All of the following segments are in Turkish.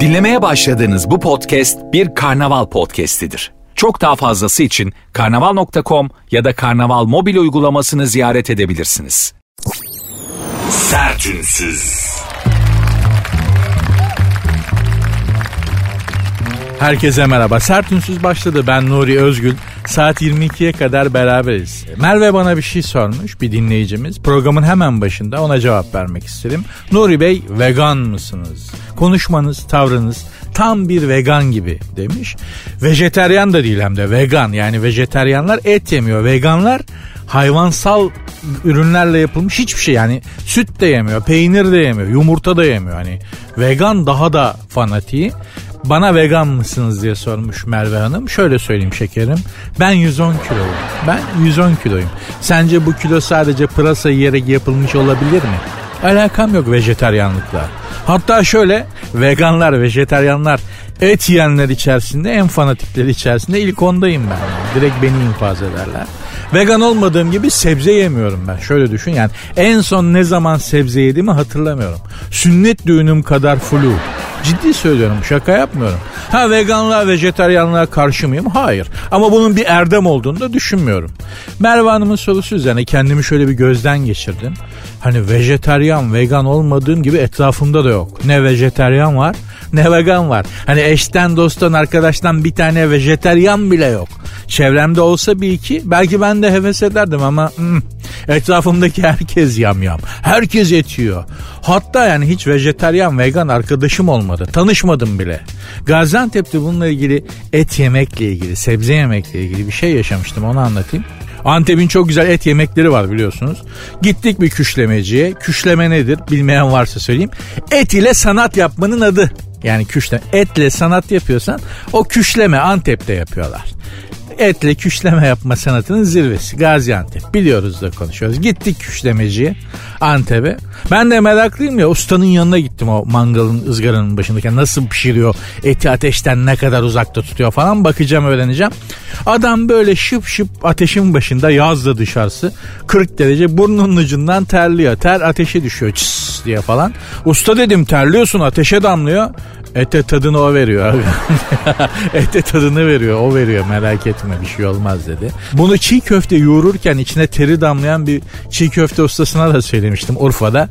Dinlemeye başladığınız bu podcast bir karnaval podcastidir. Çok daha fazlası için karnaval.com ya da karnaval mobil uygulamasını ziyaret edebilirsiniz. Sertünsüz. Herkese merhaba. Sert Ünsüz başladı. Ben Nuri Özgül. Saat 22'ye kadar beraberiz. Merve bana bir şey sormuş bir dinleyicimiz. Programın hemen başında ona cevap vermek istedim. Nuri Bey vegan mısınız? Konuşmanız, tavrınız tam bir vegan gibi demiş. Vejeteryan da değil hem de vegan. Yani vejeteryanlar et yemiyor. Veganlar hayvansal ürünlerle yapılmış hiçbir şey yani süt de yemiyor, peynir de yemiyor, yumurta da yemiyor. Hani vegan daha da fanatiği. Bana vegan mısınız diye sormuş Merve Hanım. Şöyle söyleyeyim şekerim. Ben 110 kiloyum. Ben 110 kiloyum. Sence bu kilo sadece pırasa yiyerek yapılmış olabilir mi? Alakam yok vejeteryanlıkla. Hatta şöyle veganlar, vejeteryanlar, et yiyenler içerisinde en fanatikleri içerisinde ilk ondayım ben. Direkt beni infaz ederler. Vegan olmadığım gibi sebze yemiyorum ben. Şöyle düşün yani en son ne zaman sebze yediğimi hatırlamıyorum. Sünnet düğünüm kadar flu. Ciddi söylüyorum şaka yapmıyorum. Ha veganlığa vejetaryenliğe karşı mıyım? Hayır. Ama bunun bir erdem olduğunu da düşünmüyorum. Merve Hanım'ın sorusu üzerine kendimi şöyle bir gözden geçirdim. Hani vejetaryen, vegan olmadığım gibi etrafımda da yok. Ne vejetaryen var ne vegan var. Hani eşten, dosttan, arkadaştan bir tane vejeteryan bile yok. Çevremde olsa bir iki belki ben de heves ederdim ama hmm, etrafımdaki herkes yam yam. Herkes etiyor. Hatta yani hiç vejeteryan, vegan arkadaşım olmadı. Tanışmadım bile. Gaziantep'te bununla ilgili et yemekle ilgili, sebze yemekle ilgili bir şey yaşamıştım onu anlatayım. Antep'in çok güzel et yemekleri var biliyorsunuz. Gittik bir küşlemeciye. Küşleme nedir bilmeyen varsa söyleyeyim. Et ile sanat yapmanın adı. Yani küşleme. Etle sanat yapıyorsan o küşleme Antep'te yapıyorlar etle küşleme yapma sanatının zirvesi Gaziantep. Biliyoruz da konuşuyoruz. Gittik küşlemeciye Antep'e. Ben de meraklıyım ya ustanın yanına gittim o mangalın ızgaranın başındaki nasıl pişiriyor eti ateşten ne kadar uzakta tutuyor falan bakacağım öğreneceğim. Adam böyle şıp şıp ateşin başında yazda dışarısı 40 derece burnunun ucundan terliyor. Ter ateşe düşüyor çıs diye falan. Usta dedim terliyorsun ateşe damlıyor. Ete tadını o veriyor abi. Ete tadını veriyor o veriyor merak etme bir şey olmaz dedi. Bunu çiğ köfte yoğururken içine teri damlayan bir çiğ köfte ustasına da söylemiştim Urfa'da.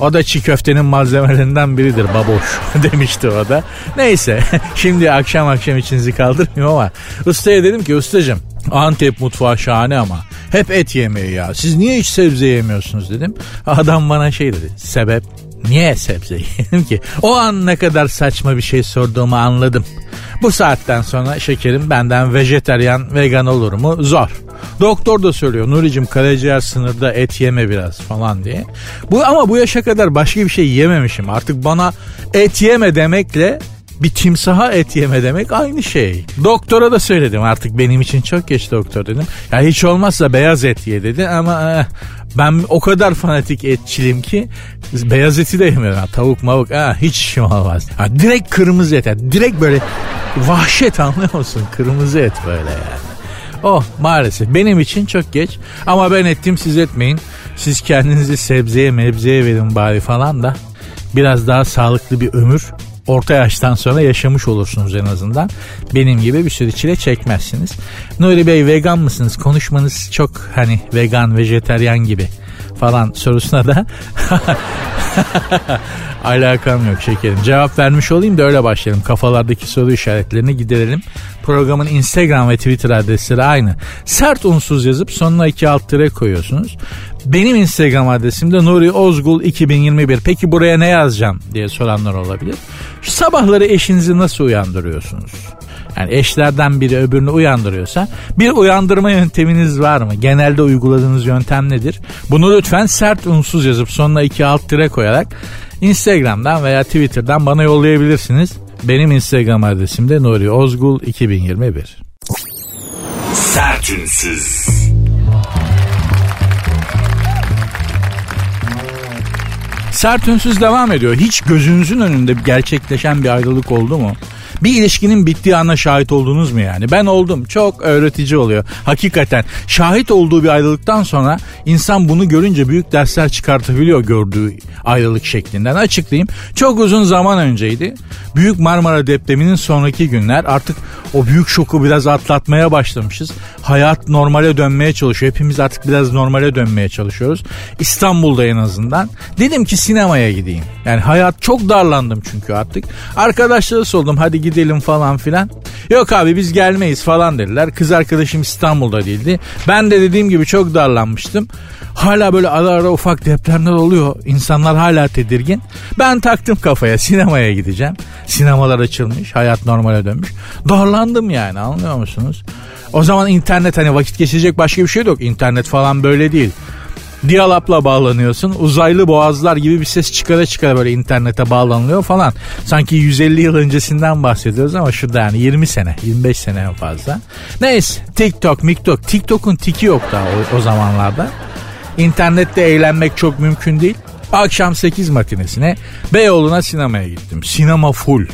O da çiğ köftenin malzemelerinden biridir baboş demişti o da. Neyse şimdi akşam akşam içinizi kaldırmıyor ama ustaya dedim ki ustacım Antep mutfağı şahane ama hep et yemeği ya. Siz niye hiç sebze yemiyorsunuz dedim. Adam bana şey dedi. Sebep Niye sebze yiyelim ki? O an ne kadar saçma bir şey sorduğumu anladım. Bu saatten sonra şekerim benden vejeteryan vegan olur mu? Zor. Doktor da söylüyor Nuri'cim karaciğer sınırda et yeme biraz falan diye. Bu ama bu yaşa kadar başka bir şey yememişim. Artık bana et yeme demekle bir timsaha et yeme demek aynı şey. Doktora da söyledim artık benim için çok geç doktor dedim. Ya hiç olmazsa beyaz et ye dedi ama eh, ben o kadar fanatik etçilim ki beyaz eti de yemiyorum. Ha, tavuk mavuk ha, hiç işim olmaz. Ha, direkt kırmızı et. Direkt böyle vahşet anlıyor musun? Kırmızı et böyle yani. Oh maalesef benim için çok geç ama ben ettim siz etmeyin. Siz kendinizi sebzeye mebzeye verin bari falan da biraz daha sağlıklı bir ömür orta yaştan sonra yaşamış olursunuz en azından. Benim gibi bir sürü çile çekmezsiniz. Nuri Bey vegan mısınız? Konuşmanız çok hani vegan, vejeteryan gibi falan sorusuna da alakam yok şekerim. Cevap vermiş olayım da öyle başlayalım. Kafalardaki soru işaretlerini giderelim. Programın Instagram ve Twitter adresleri aynı. Sert unsuz yazıp sonuna iki alt tire koyuyorsunuz. Benim Instagram adresim de Nuri Ozgul 2021. Peki buraya ne yazacağım diye soranlar olabilir. Sabahları eşinizi nasıl uyandırıyorsunuz? Yani eşlerden biri öbürünü uyandırıyorsa bir uyandırma yönteminiz var mı? Genelde uyguladığınız yöntem nedir? Bunu lütfen sert unsuz yazıp sonuna iki alt tire koyarak Instagram'dan veya Twitter'dan bana yollayabilirsiniz. Benim Instagram adresim de Nuri Ozgul 2021. Sertünsüz. Sert ünsüz devam ediyor. Hiç gözünüzün önünde gerçekleşen bir ayrılık oldu mu? Bir ilişkinin bittiği ana şahit oldunuz mu yani? Ben oldum. Çok öğretici oluyor. Hakikaten şahit olduğu bir ayrılıktan sonra insan bunu görünce büyük dersler çıkartabiliyor gördüğü ayrılık şeklinden. Açıklayayım. Çok uzun zaman önceydi. Büyük Marmara depreminin sonraki günler artık o büyük şoku biraz atlatmaya başlamışız. Hayat normale dönmeye çalışıyor. Hepimiz artık biraz normale dönmeye çalışıyoruz. İstanbul'da en azından. Dedim ki sinemaya gideyim. Yani hayat çok darlandım çünkü artık. Arkadaşlara sordum hadi gidelim falan filan. Yok abi biz gelmeyiz falan dediler. Kız arkadaşım İstanbul'da değildi. Ben de dediğim gibi çok darlanmıştım. Hala böyle ara ara ufak depremler oluyor. İnsanlar hala tedirgin. Ben taktım kafaya sinemaya gideceğim. Sinemalar açılmış. Hayat normale dönmüş. Darlandım yani anlıyor musunuz? O zaman internet hani vakit geçirecek başka bir şey yok. İnternet falan böyle değil. Diyalapla bağlanıyorsun. Uzaylı boğazlar gibi bir ses çıkara çıkara böyle internete bağlanılıyor falan. Sanki 150 yıl öncesinden bahsediyoruz ama şurada yani 20 sene, 25 sene en fazla. Neyse TikTok, MikTok. TikTok'un tiki yok daha o, o zamanlarda. İnternette eğlenmek çok mümkün değil. Akşam 8 matinesine Beyoğlu'na sinemaya gittim. Sinema full.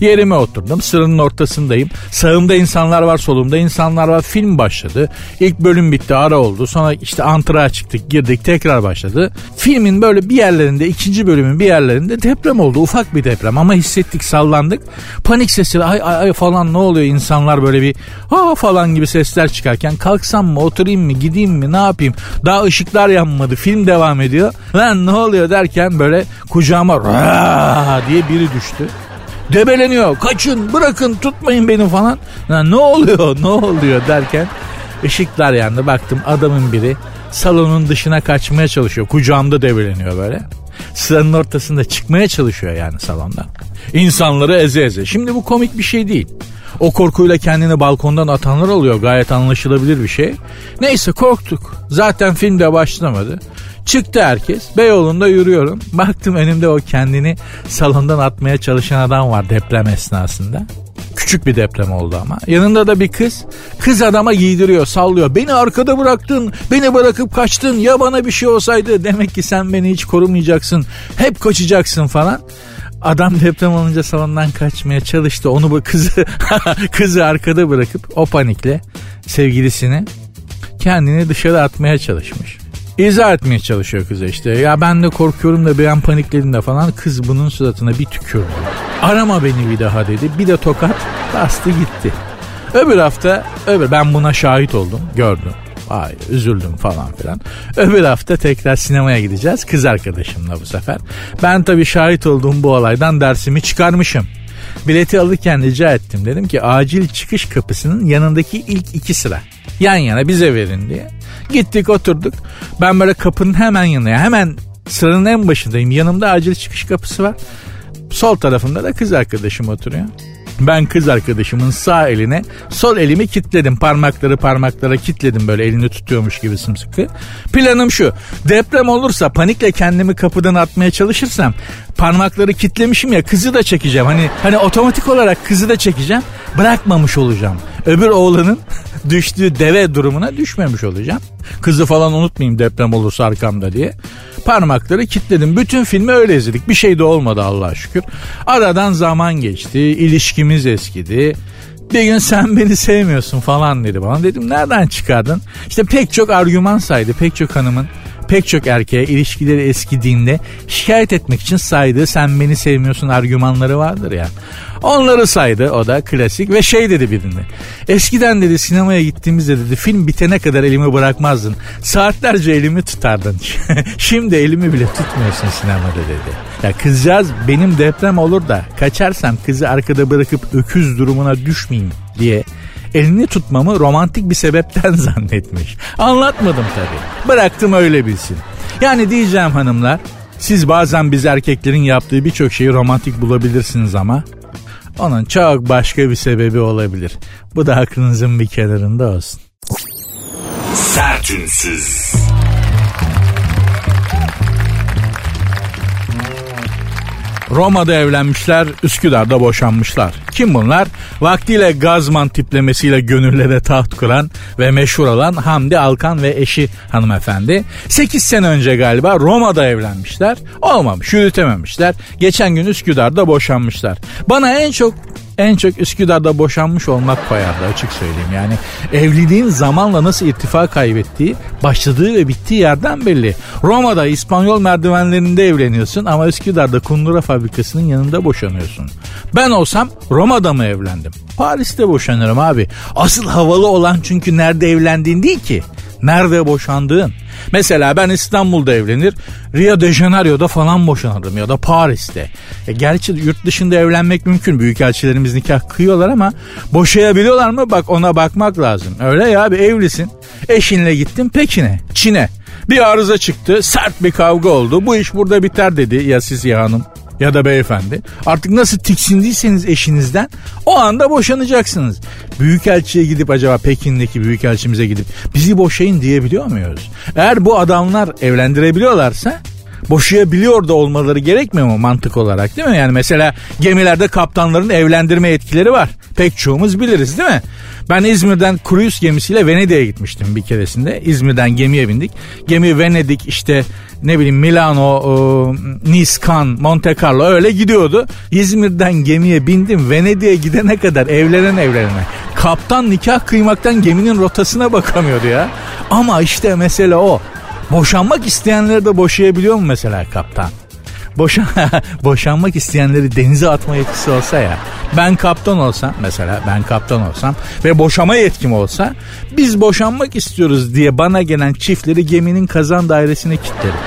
Yerime oturdum. Sıranın ortasındayım. Sağımda insanlar var, solumda insanlar var. Film başladı. İlk bölüm bitti, ara oldu. Sonra işte antıra çıktık, girdik, tekrar başladı. Filmin böyle bir yerlerinde, ikinci bölümün bir yerlerinde deprem oldu. Ufak bir deprem ama hissettik, sallandık. Panik sesi, ay ay ay falan ne oluyor? İnsanlar böyle bir ha falan gibi sesler çıkarken kalksam mı, oturayım mı, gideyim mi, ne yapayım? Daha ışıklar yanmadı. Film devam ediyor. Lan ne oluyor derken böyle kucağıma diye biri düştü debeleniyor. Kaçın bırakın tutmayın beni falan. Ya ne oluyor ne oluyor derken ışıklar yandı. Baktım adamın biri salonun dışına kaçmaya çalışıyor. Kucağımda debeleniyor böyle. Sıranın ortasında çıkmaya çalışıyor yani salonda. İnsanları eze eze. Şimdi bu komik bir şey değil. O korkuyla kendini balkondan atanlar oluyor. Gayet anlaşılabilir bir şey. Neyse korktuk. Zaten film de başlamadı. Çıktı herkes. Beyoğlu'nda yürüyorum. Baktım önümde o kendini salondan atmaya çalışan adam var deprem esnasında. Küçük bir deprem oldu ama. Yanında da bir kız. Kız adama giydiriyor, sallıyor. Beni arkada bıraktın, beni bırakıp kaçtın. Ya bana bir şey olsaydı demek ki sen beni hiç korumayacaksın. Hep kaçacaksın falan. Adam deprem olunca salondan kaçmaya çalıştı. Onu bu kızı kızı arkada bırakıp o panikle sevgilisini kendini dışarı atmaya çalışmış. İzah etmeye çalışıyor kıza işte. Ya ben de korkuyorum da ben panikledim de falan. Kız bunun suratına bir tükürdü. Arama beni bir daha dedi. Bir de tokat bastı gitti. Öbür hafta öbür ben buna şahit oldum gördüm. Ay üzüldüm falan filan. Öbür hafta tekrar sinemaya gideceğiz kız arkadaşımla bu sefer. Ben tabii şahit olduğum bu olaydan dersimi çıkarmışım. Bileti alırken rica ettim. Dedim ki acil çıkış kapısının yanındaki ilk iki sıra. Yan yana bize verin diye. Gittik oturduk. Ben böyle kapının hemen yanına hemen sıranın en başındayım. Yanımda acil çıkış kapısı var. Sol tarafında da kız arkadaşım oturuyor. Ben kız arkadaşımın sağ eline sol elimi kitledim. Parmakları parmaklara kitledim böyle elini tutuyormuş gibi sımsıkı. Planım şu. Deprem olursa panikle kendimi kapıdan atmaya çalışırsam parmakları kitlemişim ya kızı da çekeceğim. Hani hani otomatik olarak kızı da çekeceğim. Bırakmamış olacağım. Öbür oğlanın düştüğü deve durumuna düşmemiş olacağım. Kızı falan unutmayayım deprem olursa arkamda diye. Parmakları kilitledim. Bütün filmi öyle izledik. Bir şey de olmadı Allah'a şükür. Aradan zaman geçti. İlişkimiz eskidi. Bir gün sen beni sevmiyorsun falan dedi bana. Dedim nereden çıkardın? İşte pek çok argüman saydı. Pek çok hanımın pek çok erkeğe ilişkileri eskidiğinde şikayet etmek için saydığı sen beni sevmiyorsun argümanları vardır ya. Onları saydı o da klasik ve şey dedi birinde. Eskiden dedi sinemaya gittiğimizde dedi film bitene kadar elimi bırakmazdın. Saatlerce elimi tutardın. Şimdi elimi bile tutmuyorsun sinemada dedi. Ya kızcağız benim deprem olur da kaçarsam kızı arkada bırakıp öküz durumuna düşmeyeyim diye elini tutmamı romantik bir sebepten zannetmiş. Anlatmadım tabii. Bıraktım öyle bilsin. Yani diyeceğim hanımlar siz bazen biz erkeklerin yaptığı birçok şeyi romantik bulabilirsiniz ama onun çok başka bir sebebi olabilir. Bu da aklınızın bir kenarında olsun. Sertünsüz. Roma'da evlenmişler, Üsküdar'da boşanmışlar. Kim bunlar? Vaktiyle Gazman tiplemesiyle gönüllere taht kuran ve meşhur olan Hamdi Alkan ve eşi hanımefendi. 8 sene önce galiba Roma'da evlenmişler. Olmamış, yürütememişler. Geçen gün Üsküdar'da boşanmışlar. Bana en çok en çok Üsküdar'da boşanmış olmak koyardı açık söyleyeyim. Yani evliliğin zamanla nasıl irtifa kaybettiği, başladığı ve bittiği yerden belli. Roma'da İspanyol merdivenlerinde evleniyorsun ama Üsküdar'da kundura fabrikasının yanında boşanıyorsun. Ben olsam Roma'da mı evlendim? Paris'te boşanırım abi. Asıl havalı olan çünkü nerede evlendiğin değil ki. Nerede boşandığın. Mesela ben İstanbul'da evlenir, Rio de Janeiro'da falan boşanırım ya da Paris'te. E gerçi yurt dışında evlenmek mümkün. Büyükelçilerimiz nikah kıyıyorlar ama boşayabiliyorlar mı? Bak ona bakmak lazım. Öyle ya bir evlisin. Eşinle gittin Pekin'e, Çin'e. Bir arıza çıktı, sert bir kavga oldu. Bu iş burada biter dedi ya siz ya hanım ya da beyefendi. Artık nasıl tiksindiyseniz eşinizden o anda boşanacaksınız. Büyükelçiye gidip acaba Pekin'deki büyükelçimize gidip bizi boşayın diyebiliyor muyuz? Eğer bu adamlar evlendirebiliyorlarsa boşayabiliyor da olmaları gerekmiyor mu mantık olarak değil mi? Yani mesela gemilerde kaptanların evlendirme etkileri var. Pek çoğumuz biliriz değil mi? Ben İzmir'den kruz gemisiyle Venedik'e gitmiştim bir keresinde. İzmir'den gemiye bindik. Gemi Venedik işte ne bileyim Milano, e, Nice, Cannes, Monte Carlo öyle gidiyordu. İzmir'den gemiye bindim. Venedik'e gidene kadar evlenen evlenene. Kaptan nikah kıymaktan geminin rotasına bakamıyordu ya. Ama işte mesele o. Boşanmak isteyenleri de boşayabiliyor mu mesela kaptan? Boşan boşanmak isteyenleri denize atma yetkisi olsa ya. Ben kaptan olsam mesela ben kaptan olsam ve boşama yetkim olsa biz boşanmak istiyoruz diye bana gelen çiftleri geminin kazan dairesine kilitlerim.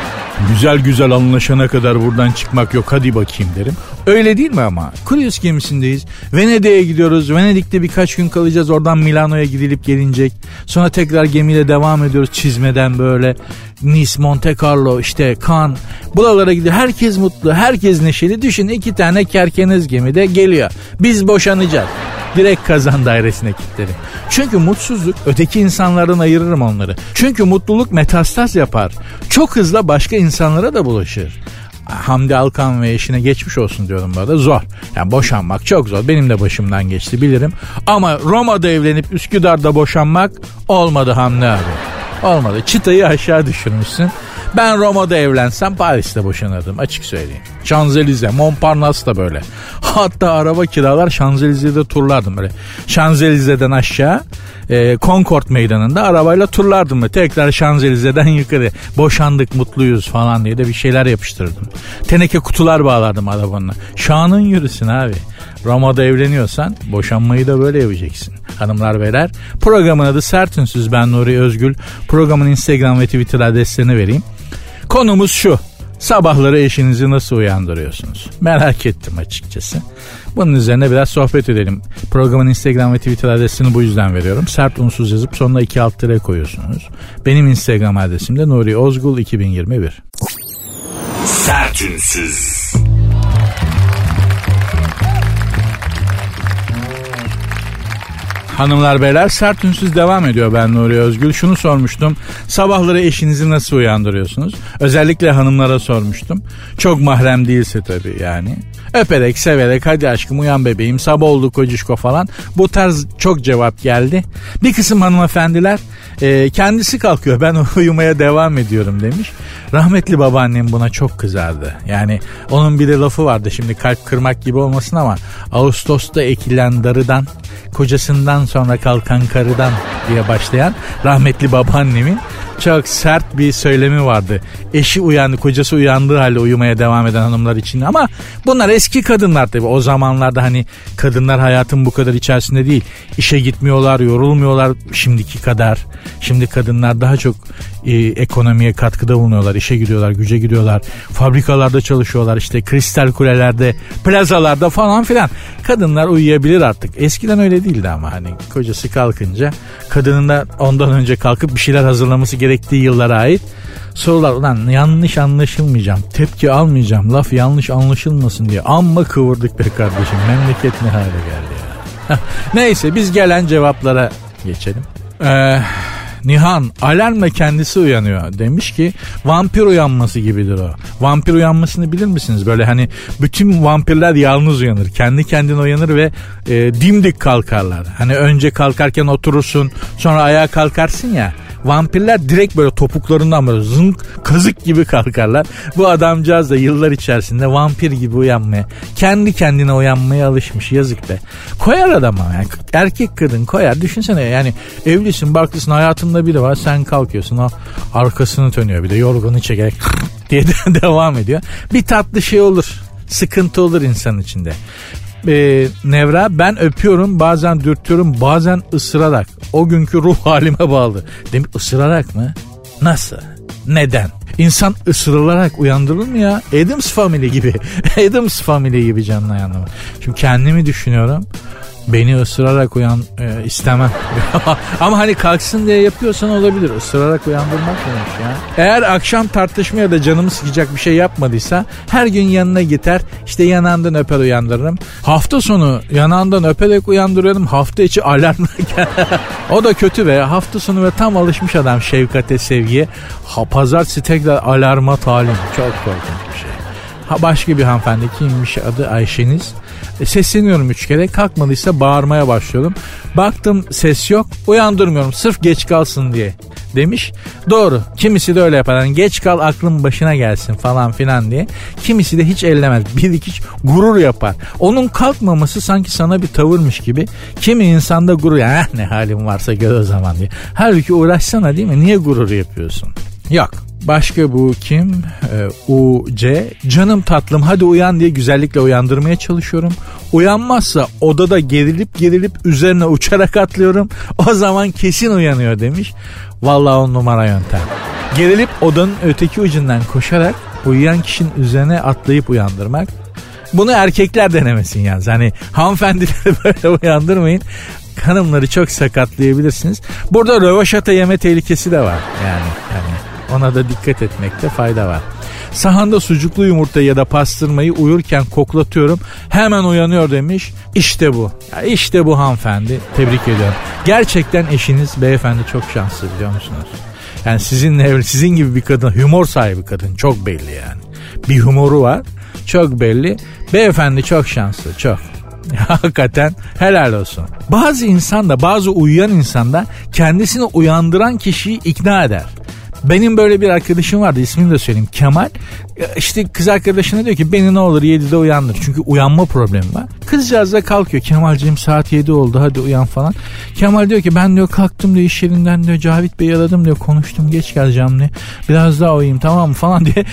Güzel güzel anlaşana kadar buradan çıkmak yok hadi bakayım derim. Öyle değil mi ama? Kruz gemisindeyiz. Venedik'e gidiyoruz. Venedik'te birkaç gün kalacağız. Oradan Milano'ya gidilip gelinecek. Sonra tekrar gemiyle devam ediyoruz çizmeden böyle. Nice, Monte Carlo, işte Cannes. Buralara gidiyor. Herkes mutlu, herkes neşeli. Düşün iki tane kerkeniz gemide geliyor. Biz boşanacağız. Direkt kazan dairesine kilitlerim. Çünkü mutsuzluk öteki insanlardan ayırırım onları. Çünkü mutluluk metastaz yapar. Çok hızla başka insanlara da bulaşır. Hamdi Alkan ve eşine geçmiş olsun diyorum bu arada. Zor. Yani boşanmak çok zor. Benim de başımdan geçti bilirim. Ama Roma'da evlenip Üsküdar'da boşanmak olmadı Hamdi abi. Olmadı. Çıtayı aşağı düşürmüşsün. Ben Roma'da evlensem Paris'te boşanırdım açık söyleyeyim. Şanzelize, Montparnasse da böyle. Hatta araba kiralar Şanzelize'de turlardım böyle. Şanzelize'den aşağı e, Concord meydanında arabayla turlardım böyle. Tekrar Şanzelize'den yukarı. Boşandık mutluyuz falan diye de bir şeyler yapıştırdım. Teneke kutular bağlardım arabanına. Şanın yürüsün abi. Roma'da evleniyorsan boşanmayı da böyle yapacaksın. Hanımlar beyler programın adı Sert Ünsüz ben Nuri Özgül. Programın Instagram ve Twitter adreslerini vereyim. Konumuz şu. Sabahları eşinizi nasıl uyandırıyorsunuz? Merak ettim açıkçası. Bunun üzerine biraz sohbet edelim. Programın Instagram ve Twitter adresini bu yüzden veriyorum. Sert unsuz yazıp sonuna iki alt tere koyuyorsunuz. Benim Instagram adresim de Nuri Ozgul 2021. Sert unsuz. Hanımlar beyler sert ünsüz devam ediyor ben Nuri Özgül. Şunu sormuştum. Sabahları eşinizi nasıl uyandırıyorsunuz? Özellikle hanımlara sormuştum. Çok mahrem değilse tabii yani. Öperek severek hadi aşkım uyan bebeğim sabah oldu kocuşko falan. Bu tarz çok cevap geldi. Bir kısım hanımefendiler e, kendisi kalkıyor ben uyumaya devam ediyorum demiş. Rahmetli babaannem buna çok kızardı. Yani onun bir de lafı vardı şimdi kalp kırmak gibi olmasın ama Ağustos'ta ekilen darıdan kocasından sonra kalkan karıdan diye başlayan rahmetli babaannemin çok sert bir söylemi vardı. Eşi uyandı, kocası uyandığı halde uyumaya devam eden hanımlar için ama bunlar eski kadınlar tabii. O zamanlarda hani kadınlar hayatın bu kadar içerisinde değil. İşe gitmiyorlar, yorulmuyorlar şimdiki kadar. Şimdi kadınlar daha çok e, ekonomiye katkıda bulunuyorlar. işe gidiyorlar, güce gidiyorlar. Fabrikalarda çalışıyorlar işte kristal kulelerde, plazalarda falan filan. Kadınlar uyuyabilir artık. Eskiden öyle değildi ama hani kocası kalkınca kadının da ondan önce kalkıp bir şeyler hazırlaması gerektiği yıllara ait sorular ulan yanlış anlaşılmayacağım tepki almayacağım laf yanlış anlaşılmasın diye amma kıvırdık be kardeşim memleket ne hale geldi ya. Neyse biz gelen cevaplara geçelim. Eee Nihan alarmla kendisi uyanıyor. Demiş ki vampir uyanması gibidir o. Vampir uyanmasını bilir misiniz? Böyle hani bütün vampirler yalnız uyanır. Kendi kendine uyanır ve e, dimdik kalkarlar. Hani önce kalkarken oturursun sonra ayağa kalkarsın ya. Vampirler direkt böyle topuklarından böyle zınk kazık gibi kalkarlar. Bu adamcağız da yıllar içerisinde vampir gibi uyanmaya, kendi kendine uyanmaya alışmış yazık be. Koyar adama yani erkek kadın koyar. Düşünsene yani evlisin barklısın hayatında biri var sen kalkıyorsun o arkasını dönüyor bir de yorganı çekerek diye de devam ediyor. Bir tatlı şey olur sıkıntı olur insan içinde. Ee, Nevra ben öpüyorum bazen dürtüyorum bazen ısırarak. O günkü ruh halime bağlı. Demek ısırarak mı? Nasıl? Neden? İnsan ısırılarak uyandırılır mı ya? Adams Family gibi. Adams Family gibi canına yandım. Şimdi kendimi düşünüyorum. Beni ısırarak uyan e, istemem. Ama hani kalksın diye yapıyorsan olabilir. Isırarak uyandırmak neymiş ya? Eğer akşam tartışma ya da canımı sıkacak bir şey yapmadıysa her gün yanına gider işte yanağından öper uyandırırım. Hafta sonu yanağından öperek uyandırıyorum. Hafta içi alarmla O da kötü be. Hafta sonu ve tam alışmış adam şefkate, sevgiye. Ha, pazartesi tekrar alarma talim. Çok korkunç bir şey. Ha, başka bir hanımefendi kimmiş adı Ayşeniz. E, sesleniyorum üç kere kalkmadıysa bağırmaya başlıyorum. Baktım ses yok uyandırmıyorum sırf geç kalsın diye demiş. Doğru kimisi de öyle yapar. Yani geç kal aklın başına gelsin falan filan diye. Kimisi de hiç ellemez. Bir iki gurur yapar. Onun kalkmaması sanki sana bir tavırmış gibi. Kimi insanda gurur ya ah, ne halim varsa gör o zaman diye. Halbuki uğraşsana değil mi? Niye gurur yapıyorsun? Yok Başka bu kim? Ee, U, C. Canım tatlım hadi uyan diye güzellikle uyandırmaya çalışıyorum. Uyanmazsa odada gerilip gerilip üzerine uçarak atlıyorum. O zaman kesin uyanıyor demiş. Vallahi on numara yöntem. Gerilip odanın öteki ucundan koşarak uyuyan kişinin üzerine atlayıp uyandırmak. Bunu erkekler denemesin yalnız. Hani hanımefendileri böyle uyandırmayın hanımları çok sakatlayabilirsiniz. Burada rövaşata yeme tehlikesi de var. Yani, yani ona da dikkat etmekte fayda var. Sahanda sucuklu yumurta ya da pastırmayı uyurken koklatıyorum. Hemen uyanıyor demiş. İşte bu. Ya işte bu hanımefendi. Tebrik ediyorum. Gerçekten eşiniz beyefendi çok şanslı biliyor musunuz? Yani sizinle sizin gibi bir kadın, humor sahibi kadın çok belli yani. Bir humoru var. Çok belli. Beyefendi çok şanslı, çok. Hakikaten helal olsun. Bazı insan da bazı uyuyan insan da kendisini uyandıran kişiyi ikna eder. Benim böyle bir arkadaşım vardı ismini de söyleyeyim Kemal. İşte kız arkadaşına diyor ki beni ne olur 7'de uyandır. Çünkü uyanma problemi var. Kızcağız da kalkıyor. Kemalciğim saat 7 oldu hadi uyan falan. Kemal diyor ki ben diyor kalktım diyor iş yerinden diyor Cavit Bey'i aradım diyor konuştum geç geleceğim diyor. Biraz daha uyuyayım tamam mı falan diye.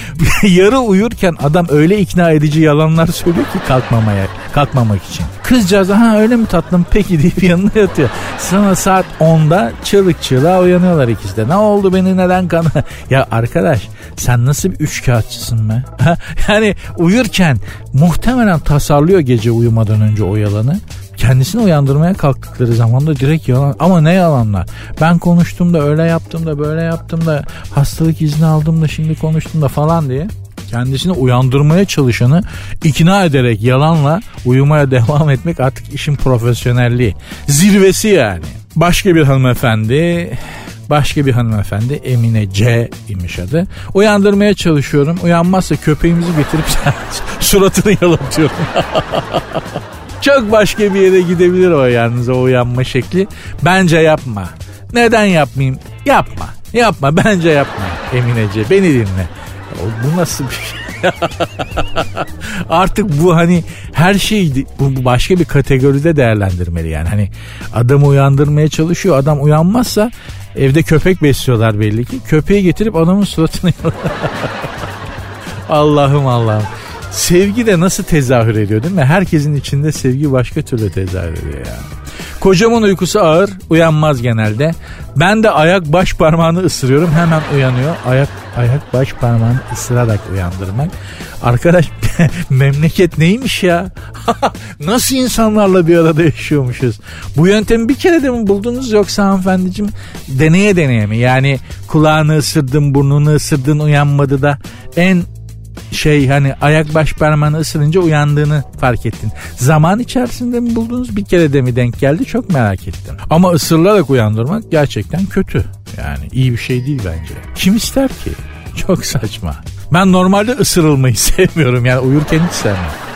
Yarı uyurken adam öyle ikna edici yalanlar söylüyor ki kalkmamaya kalkmamak için. Kızcağız ha öyle mi tatlım peki deyip yanına yatıyor. Sana saat 10'da çığlık çığlığa uyanıyorlar ikisi de. Ne oldu beni neden kan? ya arkadaş sen nasıl bir üç kağıtçısın be? yani uyurken muhtemelen tasarlıyor gece uyumadan önce o yalanı kendisini uyandırmaya kalktıkları zaman da direkt yalan ama ne yalanlar ben konuştum da öyle yaptım da böyle yaptım da hastalık izni aldım da şimdi konuştum da falan diye kendisini uyandırmaya çalışanı ikna ederek yalanla uyumaya devam etmek artık işin profesyonelliği. Zirvesi yani. Başka bir hanımefendi başka bir hanımefendi Emine C imiş adı. Uyandırmaya çalışıyorum. Uyanmazsa köpeğimizi getirip suratını yalatıyorum. Çok başka bir yere gidebilir o yalnız o uyanma şekli. Bence yapma. Neden yapmayayım? Yapma. Yapma bence yapma Eminece beni dinle. Bu nasıl bir şey? Artık bu hani her şey bu başka bir kategoride değerlendirmeli yani. Hani adamı uyandırmaya çalışıyor. Adam uyanmazsa evde köpek besliyorlar belli ki. Köpeği getirip adamın suratını Allah'ım Allah'ım. Sevgi de nasıl tezahür ediyor değil mi? Herkesin içinde sevgi başka türlü tezahür ediyor ya. Kocamın uykusu ağır, uyanmaz genelde. Ben de ayak baş parmağını ısırıyorum, hemen uyanıyor. Ayak ayak baş parmağını ısırarak uyandırmak. Arkadaş memleket neymiş ya? Nasıl insanlarla bir arada yaşıyormuşuz? Bu yöntemi bir kere de mi buldunuz yoksa hanımefendiciğim deneye deneye mi? Yani kulağını ısırdın, burnunu ısırdın uyanmadı da en şey hani ayak baş parmağını ısırınca uyandığını fark ettin. Zaman içerisinde mi buldunuz bir kere de mi denk geldi çok merak ettim. Ama ısırılarak uyandırmak gerçekten kötü. Yani iyi bir şey değil bence. Kim ister ki? Çok saçma. Ben normalde ısırılmayı sevmiyorum yani uyurken hiç sevmem.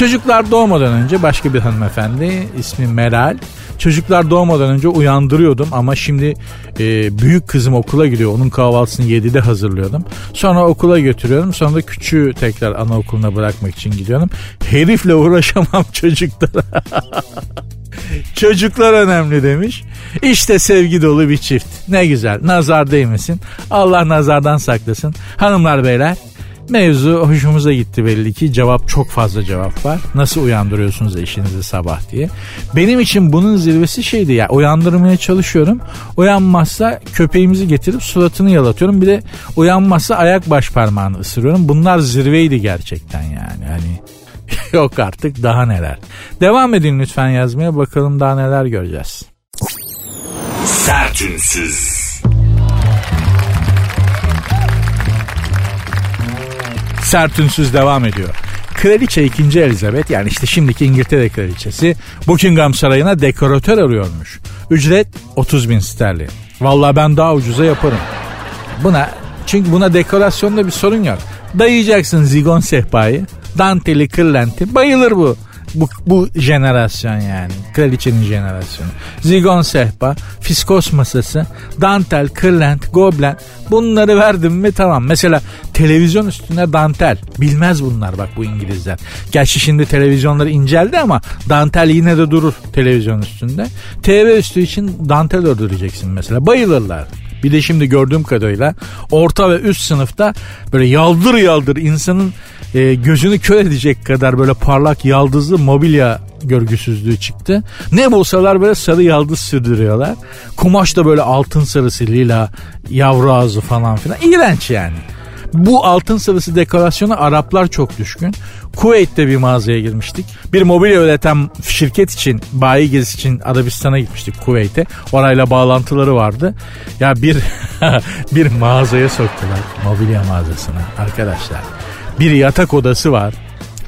Çocuklar doğmadan önce başka bir hanımefendi ismi Meral. Çocuklar doğmadan önce uyandırıyordum ama şimdi e, büyük kızım okula gidiyor. Onun kahvaltısını 7'de hazırlıyordum. Sonra okula götürüyorum. Sonra da küçüğü tekrar anaokuluna bırakmak için gidiyorum. Herifle uğraşamam çocuklara. Çocuklar önemli demiş. İşte sevgi dolu bir çift. Ne güzel. Nazar değmesin. Allah nazardan saklasın. Hanımlar beyler Mevzu hoşumuza gitti belli ki. Cevap çok fazla cevap var. Nasıl uyandırıyorsunuz eşinizi sabah diye. Benim için bunun zirvesi şeydi ya. Uyandırmaya çalışıyorum. Uyanmazsa köpeğimizi getirip suratını yalatıyorum. Bir de uyanmazsa ayak baş parmağını ısırıyorum. Bunlar zirveydi gerçekten yani. Hani yok artık daha neler. Devam edin lütfen yazmaya bakalım daha neler göreceğiz. Sertünsüz. Sertünsüz devam ediyor. Kraliçe 2. Elizabeth yani işte şimdiki İngiltere kraliçesi Buckingham Sarayı'na dekoratör arıyormuş. Ücret 30 bin sterlin. Vallahi ben daha ucuza yaparım. Buna çünkü buna dekorasyonda bir sorun yok. Dayayacaksın zigon sehpayı, danteli, kırlenti. Bayılır bu bu, bu jenerasyon yani. Kraliçenin jenerasyonu. Zigon sehpa, fiskos masası, dantel, kırlent, goblen bunları verdim mi tamam. Mesela televizyon üstüne dantel. Bilmez bunlar bak bu İngilizler. Gerçi şimdi televizyonları inceldi ama dantel yine de durur televizyon üstünde. TV üstü için dantel ördüreceksin mesela. Bayılırlar. Bir de şimdi gördüğüm kadarıyla orta ve üst sınıfta böyle yaldır yaldır insanın e, gözünü kör edecek kadar böyle parlak yaldızlı mobilya görgüsüzlüğü çıktı. Ne bulsalar böyle sarı yaldız sürdürüyorlar. Kumaş da böyle altın sarısı lila yavru ağzı falan filan. İğrenç yani. Bu altın sarısı dekorasyona Araplar çok düşkün. Kuveyt'te bir mağazaya girmiştik. Bir mobilya üreten şirket için, bayi gezisi için Arabistan'a gitmiştik Kuveyt'e. Orayla bağlantıları vardı. Ya bir bir mağazaya soktular. Mobilya mağazasına arkadaşlar. Bir yatak odası var.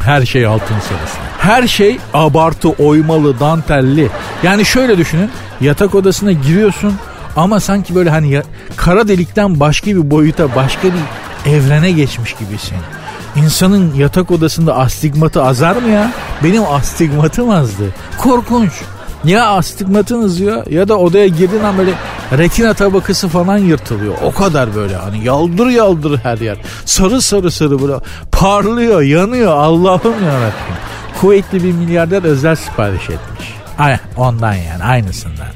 Her şey altın sarısı. Her şey abartı, oymalı, dantelli. Yani şöyle düşünün. Yatak odasına giriyorsun ama sanki böyle hani ya, kara delikten başka bir boyuta, başka bir evrene geçmiş gibisin. İnsanın yatak odasında astigmatı azar mı ya? Benim astigmatım azdı. Korkunç. Ya astigmatın azıyor ya da odaya girdiğin an böyle retina tabakası falan yırtılıyor. O kadar böyle hani yaldır yaldır her yer. Sarı sarı sarı böyle parlıyor, yanıyor. Allah'ım yarabbim. Kuvvetli bir milyarder özel sipariş etmiş. Ay, ondan yani aynısından.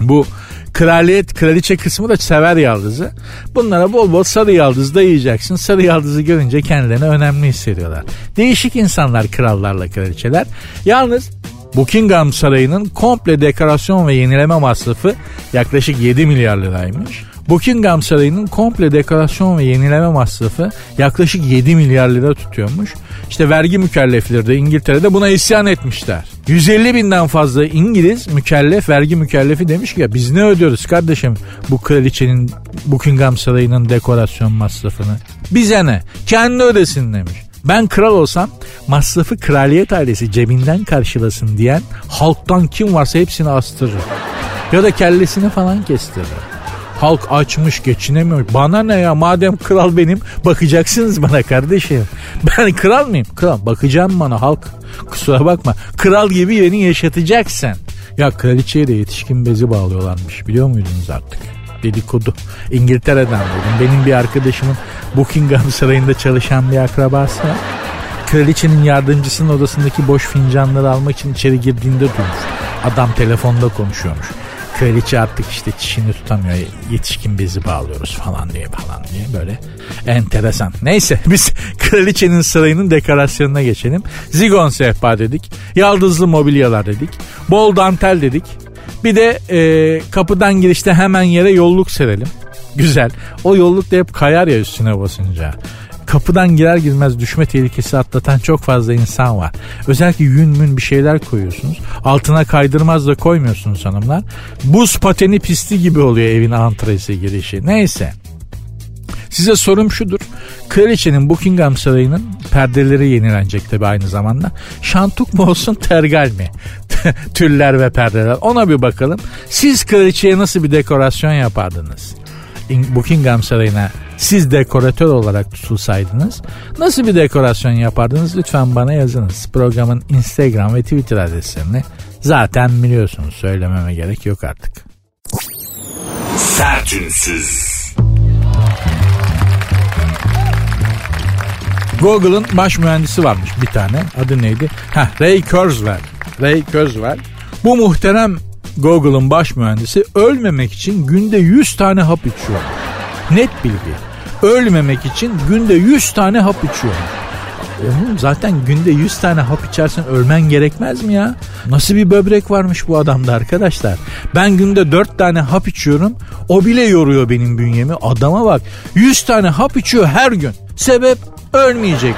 Bu kraliyet kraliçe kısmı da sever yaldızı. Bunlara bol bol sarı yaldız da yiyeceksin. Sarı yaldızı görünce kendilerini önemli hissediyorlar. Değişik insanlar krallarla kraliçeler. Yalnız Buckingham Sarayı'nın komple dekorasyon ve yenileme masrafı yaklaşık 7 milyar liraymış. Buckingham Sarayı'nın komple dekorasyon ve yenileme masrafı yaklaşık 7 milyar lira tutuyormuş. İşte vergi mükellefleri de İngiltere'de buna isyan etmişler. 150 binden fazla İngiliz mükellef, vergi mükellefi demiş ki ya biz ne ödüyoruz kardeşim bu kraliçenin Buckingham Sarayı'nın dekorasyon masrafını. Bize ne? Kendi ödesin demiş. Ben kral olsam masrafı kraliyet ailesi cebinden karşılasın diyen halktan kim varsa hepsini astırır. Ya da kellesini falan kestirir. Halk açmış geçinemiyor. Bana ne ya madem kral benim bakacaksınız bana kardeşim. Ben kral mıyım? Kral bakacağım bana halk. Kusura bakma. Kral gibi beni yaşatacaksın. Ya kraliçeye de yetişkin bezi bağlıyorlarmış biliyor muydunuz artık? Dedikodu. İngiltere'den buldum. Benim bir arkadaşımın Buckingham Sarayı'nda çalışan bir akrabası var. Kraliçenin yardımcısının odasındaki boş fincanları almak için içeri girdiğinde duymuş. Adam telefonda konuşuyormuş. Kraliçe artık işte çişini tutamıyor. Yetişkin bezi bağlıyoruz falan diye falan diye böyle enteresan. Neyse biz kraliçenin sarayının dekorasyonuna geçelim. Zigon sehpa dedik. Yaldızlı mobilyalar dedik. Bol dantel dedik. Bir de e, kapıdan girişte hemen yere yolluk serelim. Güzel. O yolluk da hep kayar ya üstüne basınca. Kapıdan girer girmez düşme tehlikesi atlatan çok fazla insan var. Özellikle yün mün bir şeyler koyuyorsunuz. Altına kaydırmaz da koymuyorsunuz hanımlar. Buz pateni pisti gibi oluyor evin antresi girişi. Neyse. Size sorum şudur. Kraliçenin Buckingham Sarayı'nın perdeleri yenilenecek tabi aynı zamanda. Şantuk mu olsun tergal mi? Tüller ve perdeler ona bir bakalım. Siz kraliçeye nasıl bir dekorasyon yapardınız? Buckingham Sarayı'na siz dekoratör olarak tutulsaydınız nasıl bir dekorasyon yapardınız lütfen bana yazınız. Programın Instagram ve Twitter adreslerini zaten biliyorsunuz söylememe gerek yok artık. Sertünsüz. Google'ın baş mühendisi varmış bir tane. Adı neydi? Heh, Ray Kurzweil. Ray Kurzweil. Bu muhterem Google'ın baş mühendisi ölmemek için günde 100 tane hap içiyor. Net bilgi. Ölmemek için günde 100 tane hap içiyor. Oğlum zaten günde 100 tane hap içersen ölmen gerekmez mi ya? Nasıl bir böbrek varmış bu adamda arkadaşlar. Ben günde 4 tane hap içiyorum. O bile yoruyor benim bünyemi. Adama bak 100 tane hap içiyor her gün. Sebep ölmeyecek.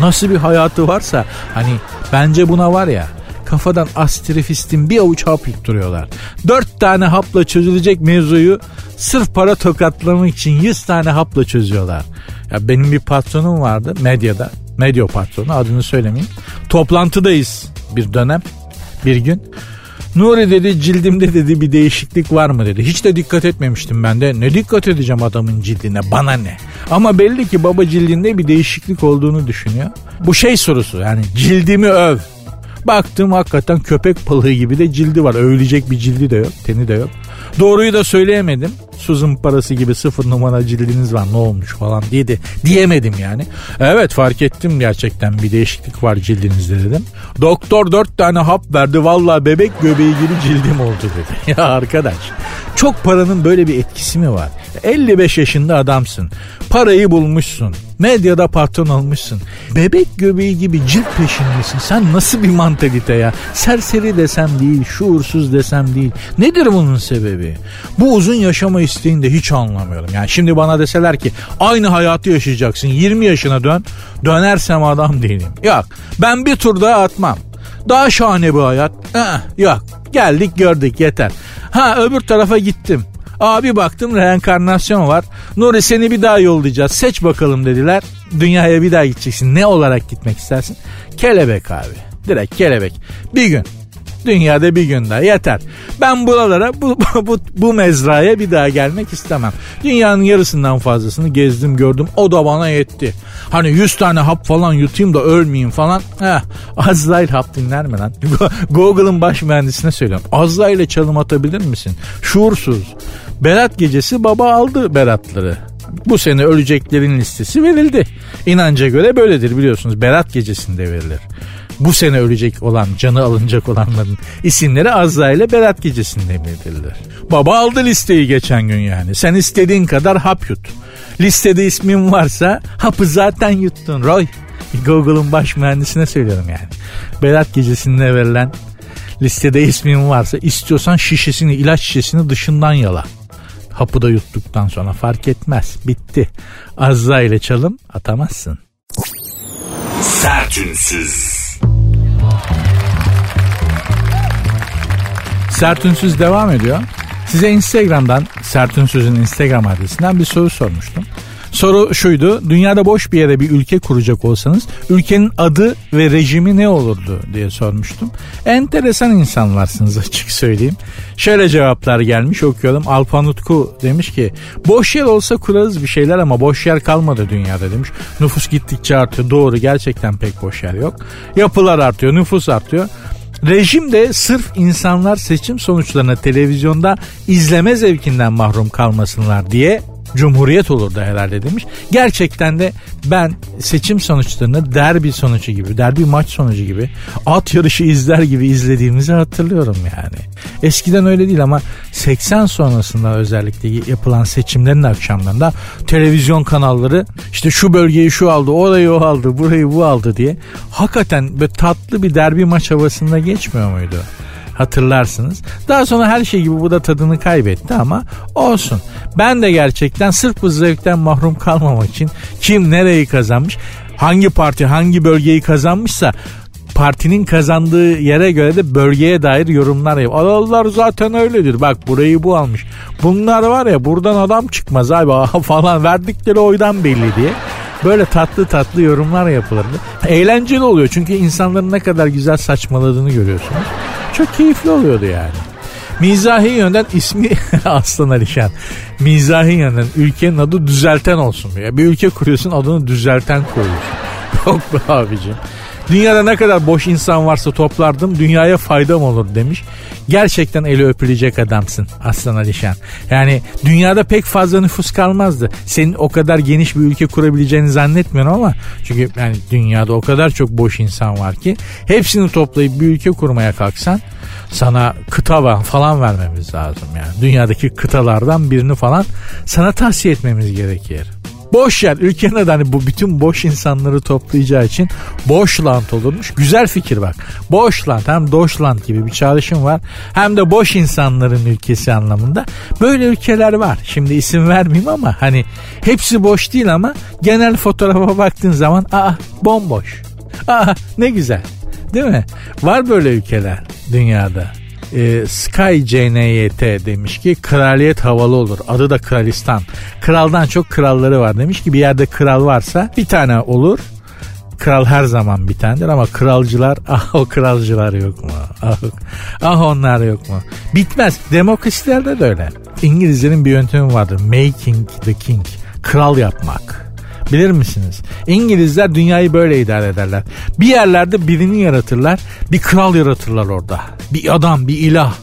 Nasıl bir hayatı varsa hani bence buna var ya kafadan astrefistin bir avuç hap yutturuyorlar. Dört tane hapla çözülecek mevzuyu sırf para tokatlamak için yüz tane hapla çözüyorlar. Ya benim bir patronum vardı medyada. Medya patronu adını söylemeyeyim. Toplantıdayız bir dönem bir gün. Nuri dedi cildimde dedi bir değişiklik var mı dedi. Hiç de dikkat etmemiştim ben de. Ne dikkat edeceğim adamın cildine bana ne. Ama belli ki baba cildinde bir değişiklik olduğunu düşünüyor. Bu şey sorusu yani cildimi öv. Baktım hakikaten köpek balığı gibi de cildi var. Övülecek bir cildi de yok, teni de yok. Doğruyu da söyleyemedim. Suzun parası gibi sıfır numara cildiniz var ne olmuş falan diye de diyemedim yani. Evet fark ettim gerçekten bir değişiklik var cildinizde dedim. Doktor dört tane hap verdi valla bebek göbeği gibi cildim oldu dedi. ya arkadaş çok paranın böyle bir etkisi mi var? 55 yaşında adamsın. Parayı bulmuşsun. Medyada patron olmuşsun. Bebek göbeği gibi cilt peşindesin. Sen nasıl bir mantalite ya? Serseri desem değil, şuursuz desem değil. Nedir bunun sebebi? Bu uzun yaşama isteğini de hiç anlamıyorum. Yani şimdi bana deseler ki aynı hayatı yaşayacaksın. 20 yaşına dön. Dönersem adam değilim. Yok. Ben bir tur daha atmam. Daha şahane bir hayat. Ee, yok. Geldik gördük yeter. Ha öbür tarafa gittim. Abi baktım reenkarnasyon var. Nuri seni bir daha yollayacağız. Seç bakalım dediler. Dünyaya bir daha gideceksin. Ne olarak gitmek istersin? Kelebek abi. Direkt kelebek. Bir gün. Dünyada bir gün daha yeter. Ben buralara bu, bu, bu mezraya bir daha gelmek istemem. Dünyanın yarısından fazlasını gezdim gördüm o da bana yetti. Hani 100 tane hap falan yutayım da ölmeyeyim falan. Heh, Azrail hap dinler mi lan? Google'ın baş mühendisine söylüyorum. Azrail'e çalım atabilir misin? Şuursuz. Berat gecesi baba aldı Beratları. Bu sene öleceklerin listesi verildi. İnanca göre böyledir biliyorsunuz. Berat gecesinde verilir bu sene ölecek olan, canı alınacak olanların isimleri Azra ile Berat gecesinde bildirilir. Baba aldı listeyi geçen gün yani. Sen istediğin kadar hap yut. Listede ismin varsa hapı zaten yuttun Roy. Google'ın baş mühendisine söylüyorum yani. Berat gecesinde verilen listede ismin varsa istiyorsan şişesini, ilaç şişesini dışından yala. Hapı da yuttuktan sonra fark etmez. Bitti. Azra ile çalım atamazsın. Sertünsüz. Sertünsüz devam ediyor. Size Instagram'dan, Sertünsüz'ün Instagram adresinden bir soru sormuştum. Soru şuydu. Dünyada boş bir yere bir ülke kuracak olsanız ülkenin adı ve rejimi ne olurdu diye sormuştum. Enteresan insanlarsınız açık söyleyeyim. Şöyle cevaplar gelmiş okuyalım. Alpanutku demiş ki boş yer olsa kurarız bir şeyler ama boş yer kalmadı dünyada demiş. Nüfus gittikçe artıyor. Doğru gerçekten pek boş yer yok. Yapılar artıyor, nüfus artıyor. Rejim de sırf insanlar seçim sonuçlarını televizyonda izleme zevkinden mahrum kalmasınlar diye cumhuriyet olurdu herhalde demiş. Gerçekten de ben seçim sonuçlarını derbi sonucu gibi, derbi maç sonucu gibi, at yarışı izler gibi izlediğimizi hatırlıyorum yani. Eskiden öyle değil ama 80 sonrasında özellikle yapılan seçimlerin akşamlarında televizyon kanalları işte şu bölgeyi şu aldı, orayı o aldı, burayı bu aldı diye hakikaten böyle tatlı bir derbi maç havasında geçmiyor muydu? Hatırlarsınız. Daha sonra her şey gibi bu da tadını kaybetti ama olsun. Ben de gerçekten sırf bu zevkten mahrum kalmamak için kim nereyi kazanmış, hangi parti hangi bölgeyi kazanmışsa partinin kazandığı yere göre de bölgeye dair yorumlar yap. Adalılar zaten öyledir. Bak burayı bu almış. Bunlar var ya buradan adam çıkmaz abi falan verdikleri oydan belli diye. Böyle tatlı tatlı yorumlar yapılırdı. Eğlenceli oluyor çünkü insanların ne kadar güzel saçmaladığını görüyorsunuz. Çok keyifli oluyordu yani. Mizahi yönden ismi Aslan Alişan. Mizahi yönden ülkenin adı düzelten olsun. Ya bir ülke kuruyorsun adını düzelten koyuyorsun. Yok be abicim. Dünyada ne kadar boş insan varsa toplardım dünyaya faydam olur demiş. Gerçekten eli öpülecek adamsın Aslan Alişan. Yani dünyada pek fazla nüfus kalmazdı. Senin o kadar geniş bir ülke kurabileceğini zannetmiyorum ama çünkü yani dünyada o kadar çok boş insan var ki hepsini toplayıp bir ülke kurmaya kalksan sana kıta falan vermemiz lazım yani. Dünyadaki kıtalardan birini falan sana tavsiye etmemiz gerekir. Boş yer ülkenin adı hani bu bütün boş insanları toplayacağı için Boşland olurmuş. Güzel fikir bak. Boşland hem Doşland gibi bir çağrışım var. Hem de boş insanların ülkesi anlamında. Böyle ülkeler var. Şimdi isim vermeyeyim ama hani hepsi boş değil ama genel fotoğrafa baktığın zaman aa bomboş. Aa ne güzel. Değil mi? Var böyle ülkeler dünyada e, Sky CNYT demiş ki kraliyet havalı olur. Adı da kralistan. Kraldan çok kralları var demiş ki bir yerde kral varsa bir tane olur. Kral her zaman bir tanedir ama kralcılar ah o kralcılar yok mu? Ah, ah onlar yok mu? Bitmez. Demokrasilerde de öyle. İngilizlerin bir yöntemi vardır. Making the king. Kral yapmak. Bilir misiniz? İngilizler dünyayı böyle idare ederler. Bir yerlerde birini yaratırlar. Bir kral yaratırlar orada. Bir adam, bir ilah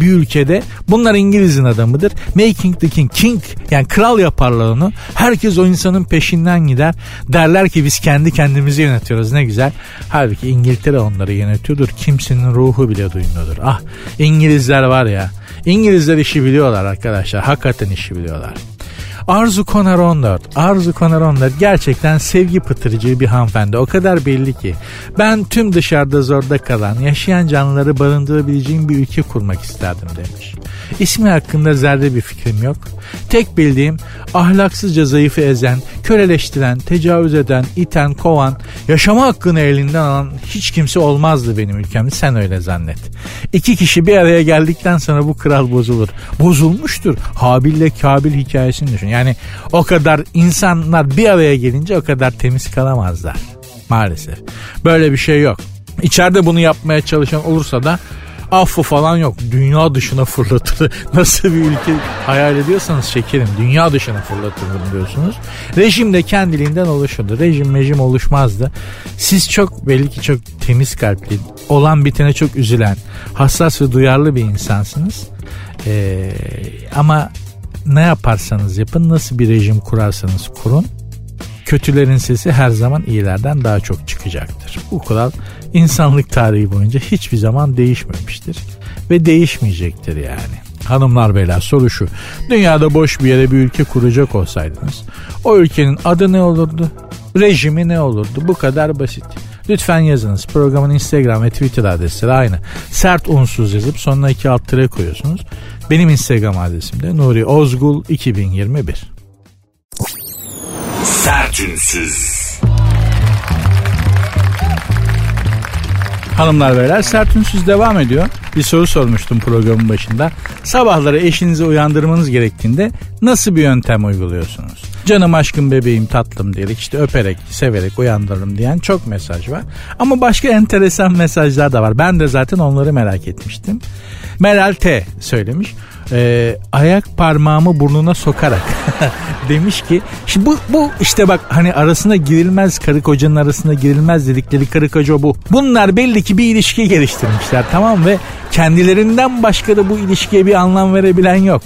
bir ülkede bunlar İngiliz'in adamıdır. Making the king. King yani kral yaparlar onu. Herkes o insanın peşinden gider. Derler ki biz kendi kendimizi yönetiyoruz ne güzel. Halbuki İngiltere onları yönetiyordur. Kimsenin ruhu bile duymuyordur. Ah İngilizler var ya. İngilizler işi biliyorlar arkadaşlar. Hakikaten işi biliyorlar. Arzu Konar 14. Arzu Konar 14 gerçekten sevgi pıtırıcı bir hanımefendi. O kadar belli ki. Ben tüm dışarıda zorda kalan, yaşayan canlıları barındırabileceğim bir ülke kurmak isterdim demiş. İsmi hakkında zerre bir fikrim yok. Tek bildiğim ahlaksızca zayıfı ezen, köleleştiren, tecavüz eden, iten, kovan, yaşama hakkını elinden alan hiç kimse olmazdı benim ülkemde. Sen öyle zannet. İki kişi bir araya geldikten sonra bu kral bozulur. Bozulmuştur. Habil ile Kabil hikayesini düşün. Yani o kadar insanlar bir araya gelince o kadar temiz kalamazlar. Maalesef. Böyle bir şey yok. İçeride bunu yapmaya çalışan olursa da affı falan yok. Dünya dışına fırlatır. Nasıl bir ülke hayal ediyorsanız şekerim dünya dışına fırlatılır diyorsunuz. Rejim de kendiliğinden oluşurdu. Rejim mejim oluşmazdı. Siz çok belli ki çok temiz kalpli, olan bitene çok üzülen, hassas ve duyarlı bir insansınız. Ee, ama ne yaparsanız yapın, nasıl bir rejim kurarsanız kurun, kötülerin sesi her zaman iyilerden daha çok çıkacaktır. Bu kural insanlık tarihi boyunca hiçbir zaman değişmemiştir ve değişmeyecektir yani. Hanımlar beyler soru şu. Dünyada boş bir yere bir ülke kuracak olsaydınız o ülkenin adı ne olurdu? Rejimi ne olurdu? Bu kadar basit. Lütfen yazınız. Programın Instagram ve Twitter adresleri aynı. Sert unsuz yazıp sonuna iki alt tire koyuyorsunuz. Benim Instagram adresim de Nuri Ozgul 2021. Sertünsüz. Hanımlar beyler sertünsüz devam ediyor. Bir soru sormuştum programın başında. Sabahları eşinizi uyandırmanız gerektiğinde nasıl bir yöntem uyguluyorsunuz? Canım aşkım bebeğim tatlım diyerek işte öperek severek uyandırırım diyen çok mesaj var. Ama başka enteresan mesajlar da var. Ben de zaten onları merak etmiştim. Meral T söylemiş e, ayak parmağımı burnuna sokarak demiş ki şimdi bu, bu işte bak hani arasına girilmez karı kocanın arasına girilmez dedikleri karı koca bu. Bunlar belli ki bir ilişki geliştirmişler tamam ve kendilerinden başka da bu ilişkiye bir anlam verebilen yok.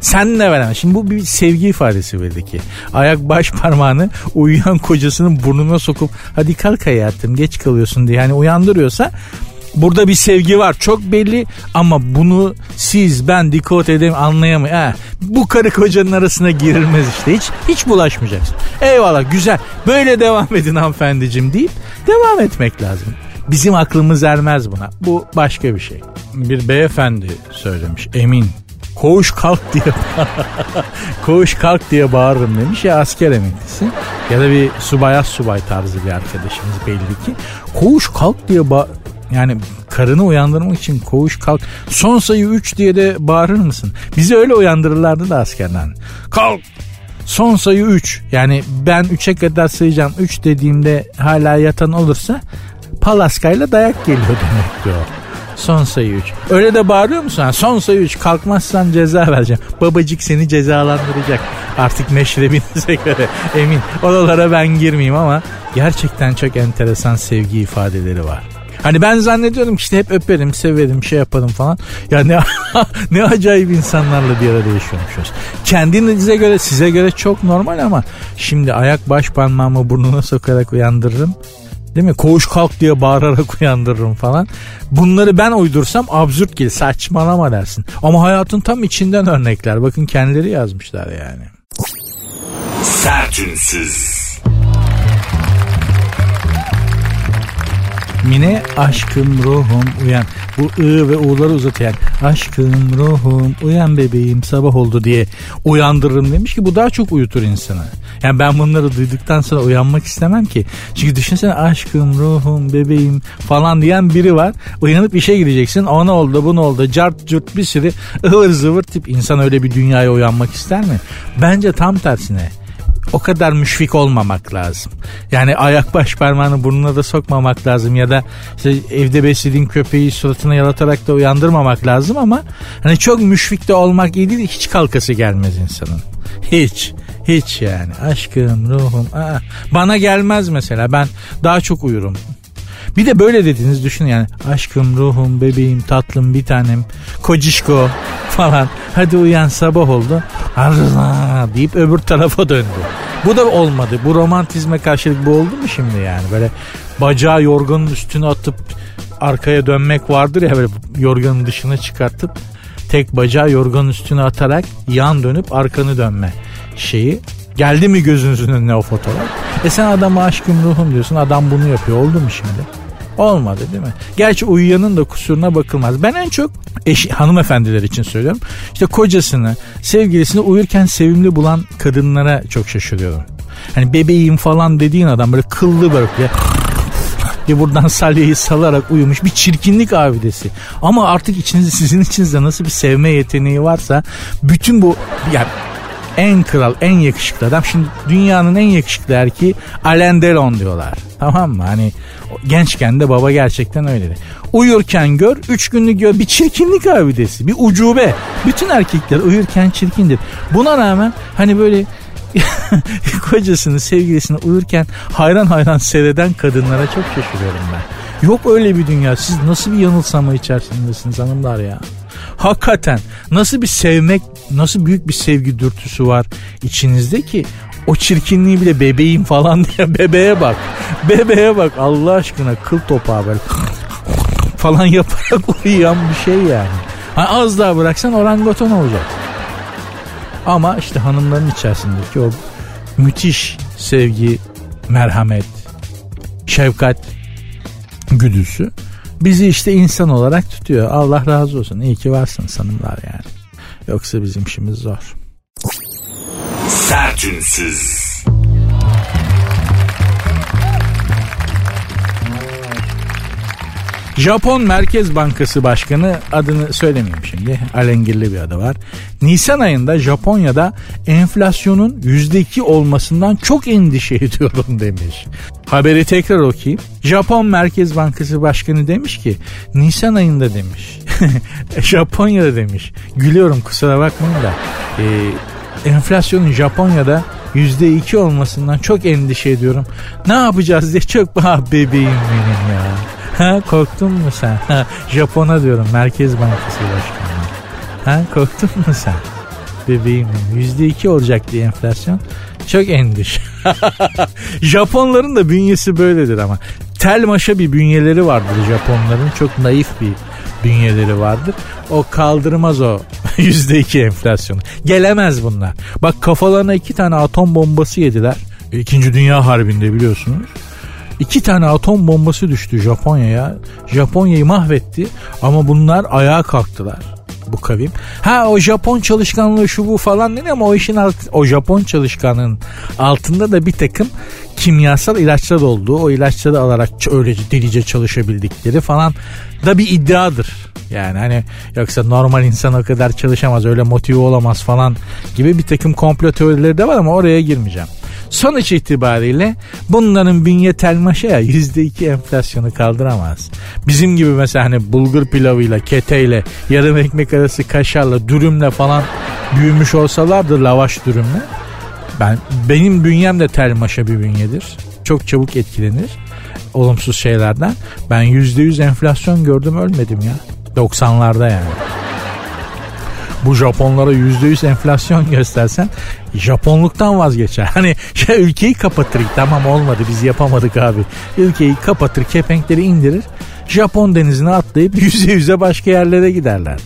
Sen ne veremez. Şimdi bu bir sevgi ifadesi verdi ki. Ayak baş parmağını uyuyan kocasının burnuna sokup hadi kalk hayatım geç kalıyorsun diye yani uyandırıyorsa Burada bir sevgi var çok belli ama bunu siz ben dikkat edeyim anlayamıyor. Ha, bu karı kocanın arasına girilmez işte hiç hiç bulaşmayacaksın. Eyvallah güzel böyle devam edin hanımefendiciğim deyip devam etmek lazım. Bizim aklımız ermez buna. Bu başka bir şey. Bir beyefendi söylemiş emin koğuş kalk diye koğuş kalk diye bağırırım demiş ya asker emeklisi ya da bir subayas subay tarzı bir arkadaşımız belli ki koğuş kalk diye ba yani karını uyandırmak için koğuş kalk. Son sayı 3 diye de bağırır mısın? Bizi öyle uyandırırlardı da askerden. Kalk son sayı 3 yani ben 3'e kadar sayacağım 3 dediğimde hala yatan olursa palaskayla dayak geliyor demekti o. Son sayı 3. Öyle de bağırıyor musun? Ha, son sayı 3 kalkmazsan ceza vereceğim. Babacık seni cezalandıracak. Artık meşrebinize göre emin. Oralara ben girmeyeyim ama gerçekten çok enteresan sevgi ifadeleri var. Hani ben zannediyorum ki işte hep öperim, severim, şey yaparım falan. Ya ne, ne acayip insanlarla bir arada yaşıyormuşuz. Kendinize göre, size göre çok normal ama şimdi ayak baş parmağımı burnuna sokarak uyandırırım. Değil mi? Koğuş kalk diye bağırarak uyandırırım falan. Bunları ben uydursam absürt gelir. Saçmalama dersin. Ama hayatın tam içinden örnekler. Bakın kendileri yazmışlar yani. Sertünsüz. Mine aşkım ruhum uyan. Bu ı ve u'ları uzatayan aşkım ruhum uyan bebeğim sabah oldu diye uyandırırım demiş ki bu daha çok uyutur insanı. Yani ben bunları duyduktan sonra uyanmak istemem ki. Çünkü düşünsene aşkım ruhum bebeğim falan diyen biri var. Uyanıp işe gideceksin ona oldu bunu oldu cart cürt bir sürü ıvır zıvır tip insan öyle bir dünyaya uyanmak ister mi? Bence tam tersine o kadar müşfik olmamak lazım. Yani ayak baş parmağını burnuna da sokmamak lazım ya da işte evde beslediğin köpeği suratına yalatarak da uyandırmamak lazım ama hani çok müşfik de olmak iyi değil hiç kalkası gelmez insanın. Hiç. Hiç yani. Aşkım, ruhum. Aa, bana gelmez mesela. Ben daha çok uyurum. Bir de böyle dediğiniz düşün yani aşkım, ruhum, bebeğim, tatlım, bir tanem, kocişko falan. Hadi uyan sabah oldu. Arla deyip öbür tarafa döndü. Bu da olmadı. Bu romantizme karşılık bu oldu mu şimdi yani? Böyle bacağı yorganın üstüne atıp arkaya dönmek vardır ya böyle yorganın dışına çıkartıp tek bacağı yorganın üstüne atarak yan dönüp arkanı dönme şeyi. Geldi mi gözünüzün önüne o fotoğraf? E sen adama aşkım ruhum diyorsun adam bunu yapıyor oldu mu şimdi? Olmadı değil mi? Gerçi uyuyanın da kusuruna bakılmaz. Ben en çok eş, hanımefendiler için söylüyorum. İşte kocasını, sevgilisini uyurken sevimli bulan kadınlara çok şaşırıyorum. Hani bebeğim falan dediğin adam böyle kıllı böyle diye buradan salyayı salarak uyumuş bir çirkinlik abidesi. Ama artık içinizde sizin içinizde nasıl bir sevme yeteneği varsa bütün bu yani en kral, en yakışıklı adam. Şimdi dünyanın en yakışıklı erkeği Alain Delon diyorlar. Tamam mı? Hani gençken de baba gerçekten öyleydi. Uyurken gör, üç günlük gör bir çirkinlik abidesi, bir ucube. Bütün erkekler uyurken çirkindir. Buna rağmen hani böyle kocasını, sevgilisini uyurken hayran hayran seyreden kadınlara çok şaşırıyorum ben. Yok öyle bir dünya. Siz nasıl bir yanılsama içerisindesiniz hanımlar ya? Hakikaten nasıl bir sevmek, nasıl büyük bir sevgi dürtüsü var içinizde ki o çirkinliği bile bebeğim falan diye bebeğe bak. Bebeğe bak Allah aşkına kıl topağı böyle falan yaparak uyuyan bir şey yani. Ha, az daha bıraksan orangutan olacak. Ama işte hanımların içerisindeki o müthiş sevgi, merhamet, şefkat güdüsü bizi işte insan olarak tutuyor. Allah razı olsun. İyi ki varsın hanımlar yani. Yoksa bizim işimiz zor. Sertünsüz. Japon Merkez Bankası Başkanı adını söylemeyeyim şimdi. Alengirli bir adı var. Nisan ayında Japonya'da enflasyonun %2 olmasından çok endişe ediyorum demiş. Haberi tekrar okuyayım. Japon Merkez Bankası Başkanı demiş ki Nisan ayında demiş. Japonya'da demiş. Gülüyorum kusura bakmayın da. E, enflasyonun Japonya'da %2 olmasından çok endişe ediyorum. Ne yapacağız diye çok ah bebeğim benim ya. Ha korktun mu sen? Ha, Japon'a diyorum Merkez Bankası Başkanı. Ha korktun mu sen? Bebeğim yüzde iki olacak diye enflasyon. Çok endiş. Japonların da bünyesi böyledir ama. Tel maşa bir bünyeleri vardır Japonların. Çok naif bir bünyeleri vardır. O kaldırmaz o yüzde iki enflasyonu. Gelemez bunlar. Bak kafalarına iki tane atom bombası yediler. İkinci Dünya Harbi'nde biliyorsunuz. İki tane atom bombası düştü Japonya'ya. Japonya'yı mahvetti ama bunlar ayağa kalktılar bu kavim. Ha o Japon çalışkanlığı şu bu falan dedi ama o işin alt, o Japon çalışkanın altında da bir takım kimyasal ilaçlar olduğu, o ilaçları alarak öylece delice çalışabildikleri falan da bir iddiadır. Yani hani yoksa normal insan o kadar çalışamaz öyle motive olamaz falan gibi bir takım komplo teorileri de var ama oraya girmeyeceğim. Sonuç itibariyle bunların bünye telmaşa ya %2 enflasyonu kaldıramaz. Bizim gibi mesela hani bulgur pilavıyla, keteyle, yarım ekmek arası kaşarla, dürümle falan büyümüş olsalardı lavaş dürümle. Ben benim bünyem de telmaşa bir bünyedir. Çok çabuk etkilenir olumsuz şeylerden. Ben %100 enflasyon gördüm ölmedim ya. 90'larda yani. Bu Japonlara %100 enflasyon göstersen Japonluktan vazgeçer. Hani şey, ülkeyi kapatır. Tamam olmadı biz yapamadık abi. Ülkeyi kapatır kepenkleri indirir. Japon denizine atlayıp yüze yüze başka yerlere giderler.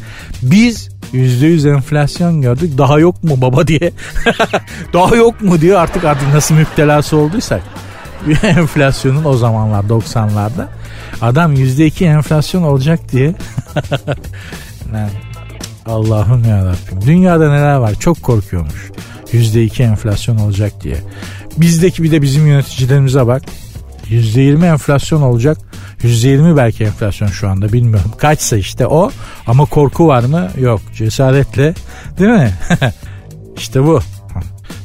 Biz %100 enflasyon gördük. Daha yok mu baba diye. Daha yok mu diyor artık artık nasıl müptelası olduysak. enflasyonun o zamanlar 90'larda. Adam %2 enflasyon olacak diye. Allah'ım ya Rabbim. Dünyada neler var çok korkuyormuş. %2 enflasyon olacak diye. Bizdeki bir de bizim yöneticilerimize bak. %20 enflasyon olacak. %20 belki enflasyon şu anda bilmiyorum. Kaçsa işte o ama korku var mı? Yok. Cesaretle değil mi? İşte bu.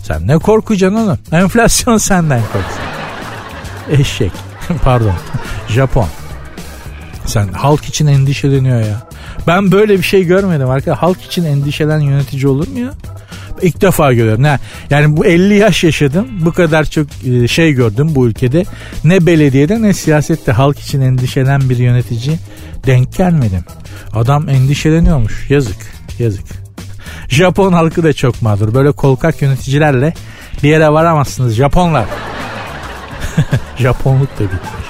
Sen ne korkacaksın oğlum? Enflasyon senden korksun. Eşek. Pardon. Japon. Sen halk için endişeleniyor ya. Ben böyle bir şey görmedim arkadaşlar. Halk için endişelen yönetici olur mu ya? İlk defa görüyorum. Ne? Yani bu 50 yaş yaşadım. Bu kadar çok e, şey gördüm bu ülkede. Ne belediyede ne siyasette halk için endişelen bir yönetici denk gelmedim. Adam endişeleniyormuş. Yazık. Yazık. Japon halkı da çok mağdur. Böyle kolkak yöneticilerle bir yere varamazsınız Japonlar. Japonluk da bitmiş.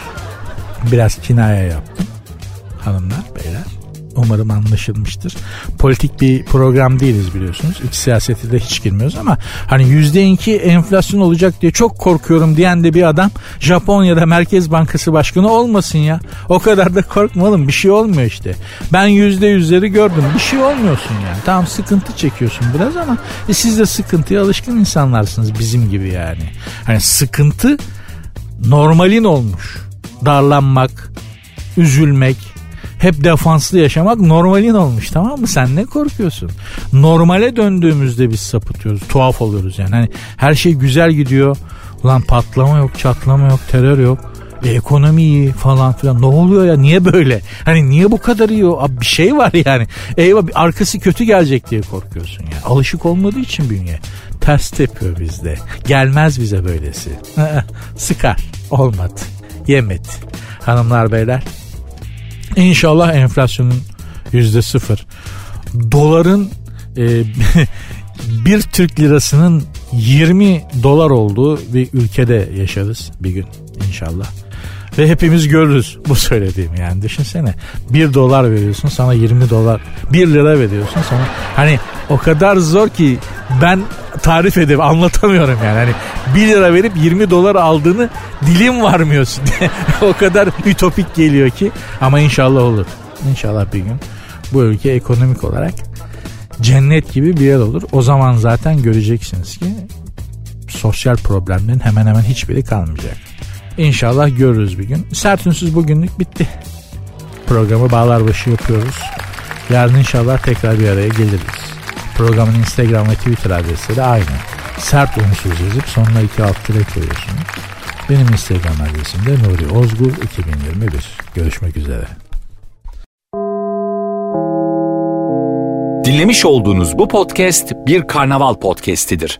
Biraz kinaya yaptım. Hanımlar, beyler. Umarım anlaşılmıştır. Politik bir program değiliz biliyorsunuz. İç siyasete de hiç girmiyoruz ama hani yüzde iki enflasyon olacak diye çok korkuyorum diyen de bir adam Japonya'da Merkez Bankası Başkanı olmasın ya. O kadar da korkmalım bir şey olmuyor işte. Ben yüzde yüzleri gördüm bir şey olmuyorsun yani. Tamam sıkıntı çekiyorsun biraz ama e siz de sıkıntıya alışkın insanlarsınız bizim gibi yani. Hani sıkıntı normalin olmuş. Darlanmak, üzülmek, hep defanslı yaşamak normalin olmuş tamam mı? Sen ne korkuyorsun? Normale döndüğümüzde biz sapıtıyoruz. Tuhaf oluyoruz yani. Hani her şey güzel gidiyor. Ulan patlama yok, çatlama yok, terör yok. E, ekonomi iyi falan filan. Ne oluyor ya? Niye böyle? Hani niye bu kadar iyi? Abi bir şey var yani. Eyvah arkası kötü gelecek diye korkuyorsun yani. Alışık olmadığı için bünye. Ters tepiyor bizde. Gelmez bize böylesi. Sıkar. Olmadı. Yemedi. Hanımlar beyler İnşallah enflasyonun yüzde sıfır. Doların e, bir Türk lirasının 20 dolar olduğu bir ülkede yaşarız bir gün inşallah. Ve hepimiz görürüz bu söylediğim yani düşünsene. 1 dolar veriyorsun sana 20 dolar 1 lira veriyorsun sana. Hani o kadar zor ki ben tarif edip anlatamıyorum yani. Hani 1 lira verip 20 dolar aldığını dilim varmıyorsun. o kadar ütopik geliyor ki ama inşallah olur. İnşallah bir gün bu ülke ekonomik olarak cennet gibi bir yer olur. O zaman zaten göreceksiniz ki sosyal problemlerin hemen hemen hiçbiri kalmayacak. İnşallah görürüz bir gün. Sert ünsüz bugünlük bitti. Programı bağlar başı yapıyoruz. Yarın inşallah tekrar bir araya geliriz. Programın Instagram ve Twitter adresleri aynı. Sert unsuz yazıp sonuna iki alt tire koyuyorsunuz. Benim Instagram adresim de Nuri Ozgul 2021. Görüşmek üzere. Dinlemiş olduğunuz bu podcast bir karnaval podcastidir.